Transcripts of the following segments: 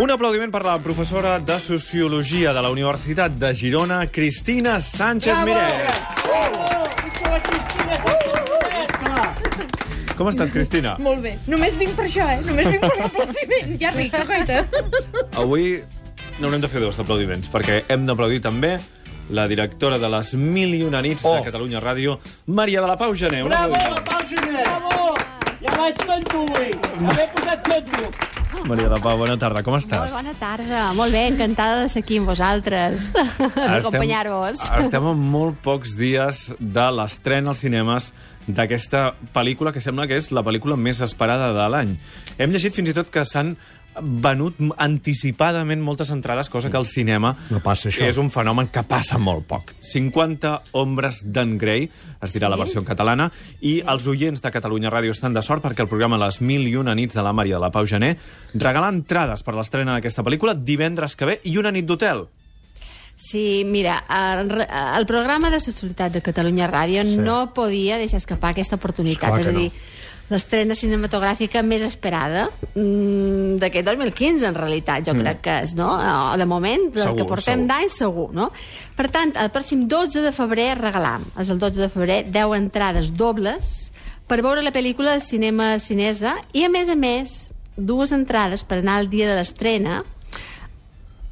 Un aplaudiment per la professora de Sociologia de la Universitat de Girona, Cristina Sánchez Miret. Com estàs, Cristina? Molt bé. Només vinc per això, eh? Només vinc per l'aplaudiment. Ja ric, que coita. Avui n'haurem de fer dos aplaudiments, perquè hem d'aplaudir també la directora de les Mil i una nits oh. de Catalunya Ràdio, Maria de la Pau Gené. Bravo, aplaudiment. Pau Gené! Bravo! Ja vaig. Ja m'he posat tonto. Maria de Pau, bona tarda, com Molt estàs? bona tarda, molt bé, encantada de ser aquí amb vosaltres, d'acompanyar-vos. Estem a molt pocs dies de l'estrena als cinemes d'aquesta pel·lícula que sembla que és la pel·lícula més esperada de l'any. Hem llegit fins i tot que s'han venut anticipadament moltes entrades, cosa que al cinema No passa això. és un fenomen que passa molt poc. 50 ombres d'en Grey, es dirà Sí? la versió en catalana, i els oients de Catalunya Ràdio estan de sort perquè el programa Les Mil i una nits de la Maria de la Pau Gené regala entrades per l'estrena d'aquesta pel·lícula divendres que ve i una nit d'hotel. Sí, mira, el, el programa de Sexualitat de Catalunya Ràdio sí. no podia deixar escapar aquesta oportunitat. Esclar és a que no. L'estrena cinematogràfica més esperada mm, d'aquest 2015, en realitat, jo mm. crec que és, no? O, De moment, del Segur, que portem d'any, segur, no? Per tant, el pròxim 12 de febrer regalam, és el 12 de febrer, 10 entrades dobles per veure la pel·lícula al cinema cinesa i, a més a més, dues entrades per anar al dia de l'estrena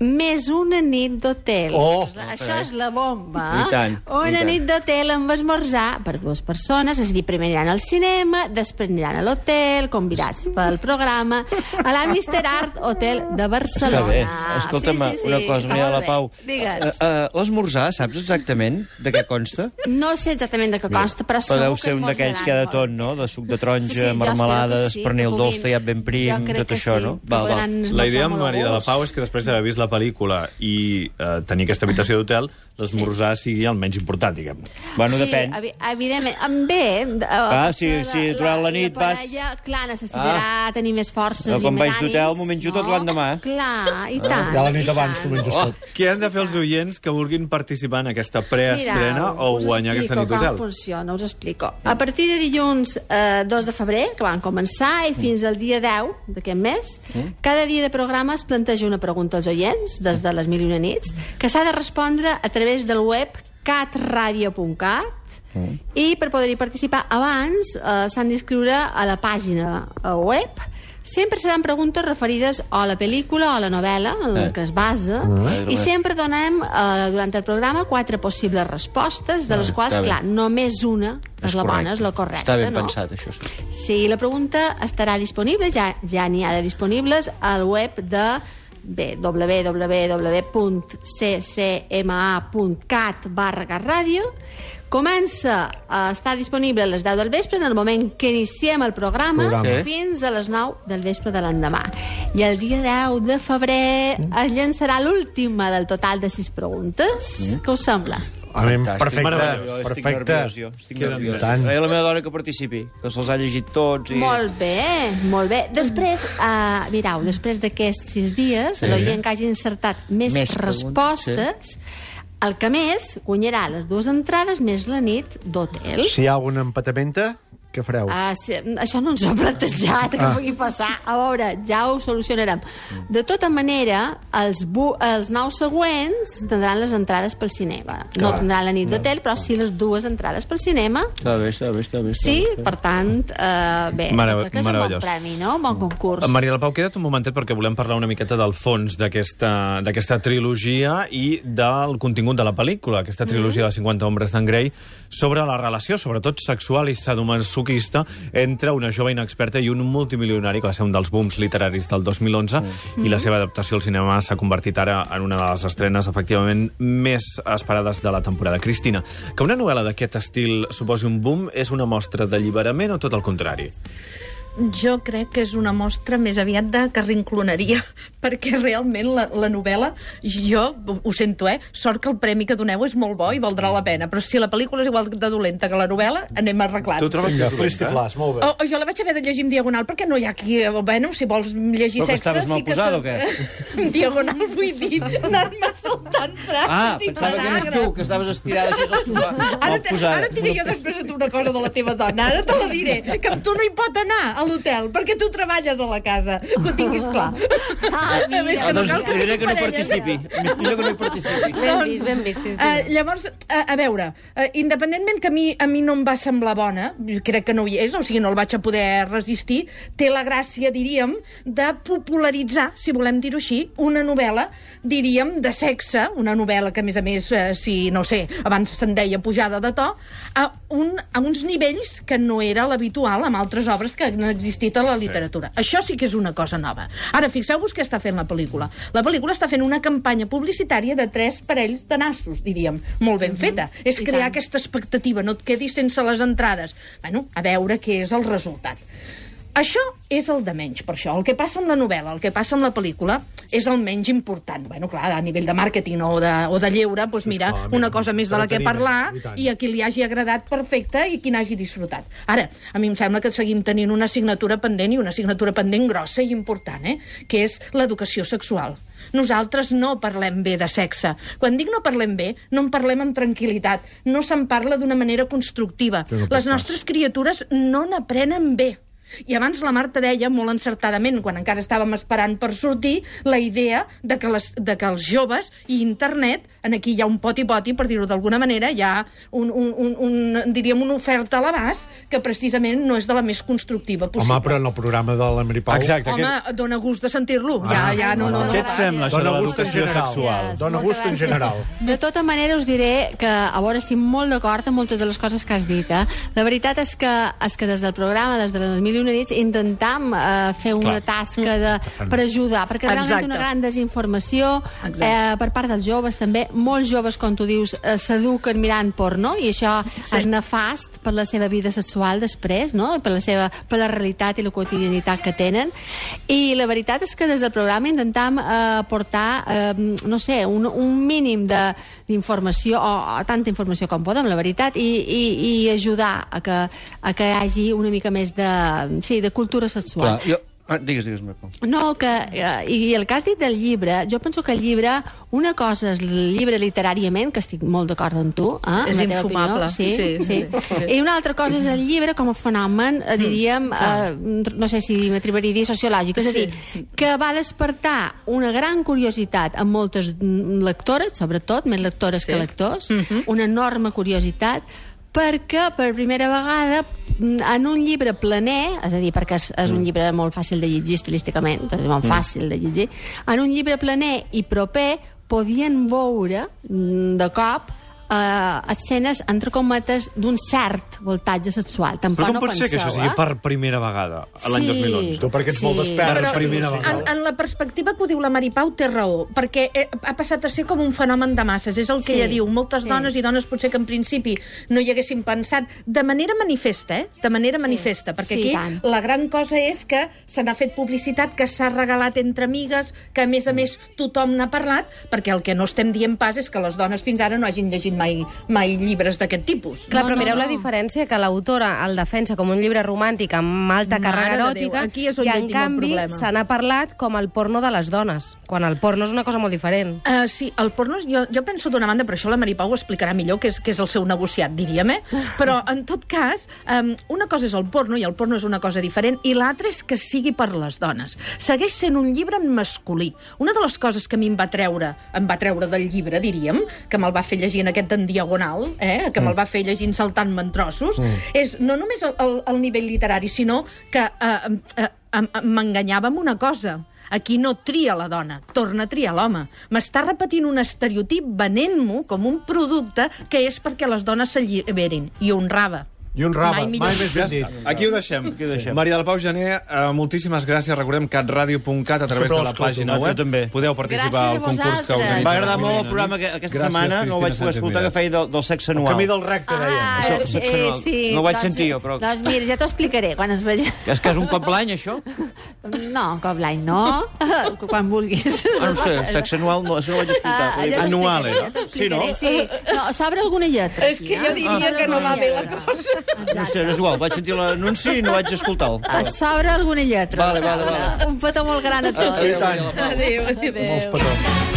més una nit d'hotel. Oh, això, és, això és la bomba. I tant, una i tant. nit d'hotel amb esmorzar per dues persones, és a dir, primer aniran al cinema, després aniran a l'hotel, convidats pel programa, a la Mister Art Hotel de Està Barcelona. bé. Escolta'm, Sí, sí, sí, una cosa, està Maria molt la Pau. Digues. Uh, uh, L'esmorzar, saps exactament de què consta? No sé exactament de què consta, però Però segur deu que ser un d'aquells que ha de tot, no? De suc de taronja, Sí, marmelada, sí, espernil dolç, tallat ben prim, tot això, sí, no? que podran La idea, Maria de la. Pau, és que després d'haver vist la pel·lícula i eh, tenir aquesta habitació d'hotel, l'esmorzar sigui el menys important, diguem Bueno, sí, depèn. evi evidentment. Bé, eh, Ah, sí, la- sí, durant la nit vas- parella, Clar, necessitarà tenir més forces No, i quan més vaig d'hotel, ànims, m'ho menjo tot l'endemà. Clar, i tant. Ja la nit abans t'ho menges Oh, tot. què han de fer els oients que vulguin participar en aquesta preestrena o us guanyar aquesta explico nit d'hotel? com funciona, us explico. A partir de dilluns eh, 2 de febrer, que van començar, i fins al dia 10 d'aquest mes, cada dia de programa es planteja una pregunta als oients, des de les mil i una nits, que s'ha de respondre a través del web catradio.cat i per poder-hi participar abans eh, s'han d'inscriure a la pàgina eh, web Sempre seran preguntes referides a la pel·lícula o a la novel·la en la Eh. que es basa i sempre donem eh, durant el programa quatre possibles respostes, de les quals, està bé. clar, només una és, la bona, és la correcta. Està ben no? pensat, això. sí. Sí, la pregunta estarà disponible, ja ja n'hi ha de disponibles, al web de bé, www.ccma.cat barra ràdio comença a estar disponible a les 10 del vespre en el moment que iniciem el programa, Programa. Sí. fins a les 9 del vespre de l'endemà. I el dia 10 de febrer es llançarà l'última del total de 6 preguntes. Què us sembla? Anem, perfecte. Jo estic perfecte. nerviós, jo. Estic Queda nerviós. tant. Deia la meva dona que participi, que se'ls ha llegit tots. I... Molt bé, molt bé. Després, uh, mirau, després d'aquests sis dies, sí. l'oient que hagi encertat més, Més respostes, el que més guanyarà les dues entrades més la nit d'hotel. Si hi ha alguna empatamenta, què fareu? Uh, si, això no ens ho hem plantejat, que Ah. pugui passar. A veure, ja ho solucionarem. De tota manera, els, bu els nous següents tindran les entrades pel cinema. No tindran la nit d'hotel, però sí les dues entrades pel cinema. Està bé, està bé, està bé. Està Sí, bé. per tant, eh, bé, Marav- crec que és un bon premi, no? Un bon concurs. Eh, Maria del Pau, queda't un momentet perquè volem parlar una miqueta del fons d'aquesta d'aquesta trilogia i del contingut de la pel·lícula, aquesta trilogia de 50 ombres d'en Grey, sobre la relació, sobretot sexual i sadomasoquista, entre una jove inexperta i un multimilionari, que va ser un dels booms literaris del 2011, i la seva adaptació al cinema s'ha convertit ara en una de les estrenes, efectivament, més esperades de la temporada. Cristina, que una novel·la d'aquest estil suposi un boom és una mostra d'alliberament o tot el contrari? Jo crec que és una mostra més aviat de carrincloneria, perquè realment la, la novel·la, jo ho sento, eh? Sort que el premi que doneu és molt bo i valdrà la pena, però si la pel·lícula és igual de dolenta que la novel·la, anem arreglant. Tu trobes que és dolenta? flas, molt bé. Oh, oh, jo la vaig haver de llegir en diagonal perquè no hi ha aquí... eh, Bueno, si vols llegir Però que sexe... estaves mal que posada, se- o què? en diagonal vull dir, anar-me saltant frases Ah, i pensava que eres tu, que estaves estirada així al sofà, Ara, ara et diré jo després una cosa de la teva dona, ara te la diré, que amb tu no hi pot anar, el l'hotel, perquè tu treballes a la casa, que ho tinguis clar. Ah, mira. A més, que no doncs cal que diré que no participi. Més millor que no hi participi. Ben vist, ben vist, Cristina. Uh, llavors, uh, a veure, uh, independentment que a mi, a mi no em va semblar bona, crec que no hi és, o sigui, no el vaig a poder resistir, té la gràcia, diríem, de popularitzar, si volem dir-ho així, una novel·la, diríem, de sexe, una novel·la que, a més a més, uh, si, no sé, abans se'n deia pujada de to, a, un, a uns nivells que no era l'habitual amb altres obres que han existit a la literatura. Sí. Això sí que és una cosa nova. Ara, fixeu-vos què està fent la pel·lícula. La pel·lícula està fent una campanya publicitària de tres parells de nassos, diríem, molt ben feta. És I crear tant. aquesta expectativa, no et quedis sense les entrades. Bueno, a veure què és el resultat. Això és el de menys, per això. El que passa amb la novel·la, el que passa amb la pel·lícula, és el menys important. Bueno, clar, a nivell de màrqueting o de, o de lleure, doncs mira, Esclar, una cosa més de la que parlar i i a qui li hagi agradat perfecte i qui n'hagi disfrutat. Ara, a mi em sembla que seguim tenint una assignatura pendent i una assignatura pendent grossa i important, eh? que és l'educació sexual. Nosaltres no parlem bé de sexe. Quan dic no parlem bé, no en parlem amb tranquil·litat. No se'n parla d'una manera constructiva. No Les nostres criatures no n'aprenen bé. I abans la Marta deia, molt encertadament, quan encara estàvem esperant per sortir, la idea de que, les, de que els joves i internet, en aquí hi ha un poti-poti, per dir-ho d'alguna manera, hi ha un, un, un, un, diríem una oferta a l'abast que precisament no és de la més constructiva possible. Home, però en el programa de l'Emery Pau... Exacte. Home, Aquest... dona gust de sentir-lo. ja, Ah, ja, no, no, no. Què et sembla, això de gust en l'educació general. sexual? Yes, moltes gust en gràcies. general. De tota manera, us diré que, a veure, estic molt d'acord amb moltes de les coses que has dit. Eh? La veritat és que, és que des del programa, des de les una nits, intentam eh, fer una Clar. tasca de, per ajudar, perquè realment Exacte. una gran desinformació Exacte. eh, per part dels joves també. Molts joves, com tu dius, eh, s'eduquen mirant porno i això sí. és nefast per la seva vida sexual després, no? Per la, seva, per la realitat i la quotidianitat que tenen. I la veritat és que des del programa intentam eh, portar, eh, no sé, un, un mínim de- d'informació, o, o tanta informació com podem, la veritat, i, i, i ajudar a que, a que hi hagi una mica més de, sí, de cultura sexual. Clar, jo... Ah, digues, digues, Marco. No, que, eh, i el que has dit del llibre, jo penso que el llibre, una cosa és el llibre literàriament, que estic molt d'acord amb tu, eh, És amb infumable, opinió, sí, sí, sí, sí, sí. I una altra cosa és el llibre com a fenomen, eh, diríem, eh, no sé si m'atreviria a dir sociològic, és a Sí. dir, que va despertar una gran curiositat en moltes mm, lectores, sobretot, més lectores Sí. que lectors, una enorme curiositat, perquè per primera vegada mm, en un llibre planer, és a dir, perquè és, és un llibre molt fàcil de llegir estilísticament, és molt fàcil de llegir, en un llibre planer i proper podien veure mm, de cop eh, escenes, entre cometes, d'un cert voltatge sexual. Tampoc Però com no pot ser que això penseu, sigui eh? per primera vegada, a l'any Sí. 2011? Tu perquè ets molt despert. Per Però primera en, vegada. en la perspectiva que ho diu la Mari Pau té raó, perquè eh, ha passat a ser com un fenomen de masses. És el que Sí, ella diu. Moltes sí. dones i dones potser que en principi no hi haguessin pensat de manera manifesta, eh? De manera manifesta, perquè Sí, aquí tant. la gran cosa és que se n'ha fet publicitat, que s'ha regalat entre amigues, que a més a més tothom n'ha parlat, perquè el que no estem dient pas és que les dones fins ara no hagin llegit mai, mai llibres d'aquest tipus. Clar, No, però no, mireu no. la diferència, que l'autora el defensa com un llibre romàntic amb alta Mare càrrega eròtica aquí és on i en canvi se n'ha parlat com el porno de les dones, quan el porno és una cosa molt diferent. Uh, sí, el porno, jo, jo penso d'una banda, però això la Mari Pau ho explicarà millor, que és, que és el seu negociat, diríem, eh? Però, en tot cas, um, una cosa és el porno, i el porno és una cosa diferent, i l'altra és que sigui per les dones. Segueix sent un llibre masculí. Una de les coses que a mi em va treure, em va treure del llibre, diríem, que me'l va fer llegir en aquest en diagonal, eh? que me'l va fer llegint saltant-me en trossos, és no només el, el, el nivell literari, sinó que eh, eh, m'enganyava amb una cosa. Aquí no tria la dona, torna a triar l'home. M'està repetint un estereotip venent-m'ho com un producte que és perquè les dones s'alliberin. I honrava. I un raba, Mai mai, més ben dit. Aquí ho deixem. Aquí ho deixem. Maria del Pau Gené, eh, moltíssimes gràcies. Recordem catradio.cat a través Sempre de la pàgina Ah, web. també. Podeu participar Gràcies al concurs que vosaltres. organitza Em va agradar molt el programa que aquesta Gràcies, setmana, no el vaig Cristina poder escoltar, que feia del, del sexe El anual. camí del recte, deia. Ah, Això, eh, seccional. sí. No ho vaig doncs, sentir jo, però- Doncs mira, ja t'ho explicaré quan es vegi. És que és un cop l'any, això? No, cop l'any no. quan vulguis. Ah, no sé, sexe anual, no, això no ho vaig escoltar. Ah, ja Anual, era. ja t'ho explicaré. Sí, no? Sí, no, s'obre alguna lletra. És que jo eh? diria S'obre que no va bé la lletra. cosa. No sé, és igual, vaig sentir l'anunci i no vaig escoltar-lo. Et s'obre alguna lletra. Vale, vale, vale. Un petó molt gran a tots. I tant. Adéu, adéu. Molts petons.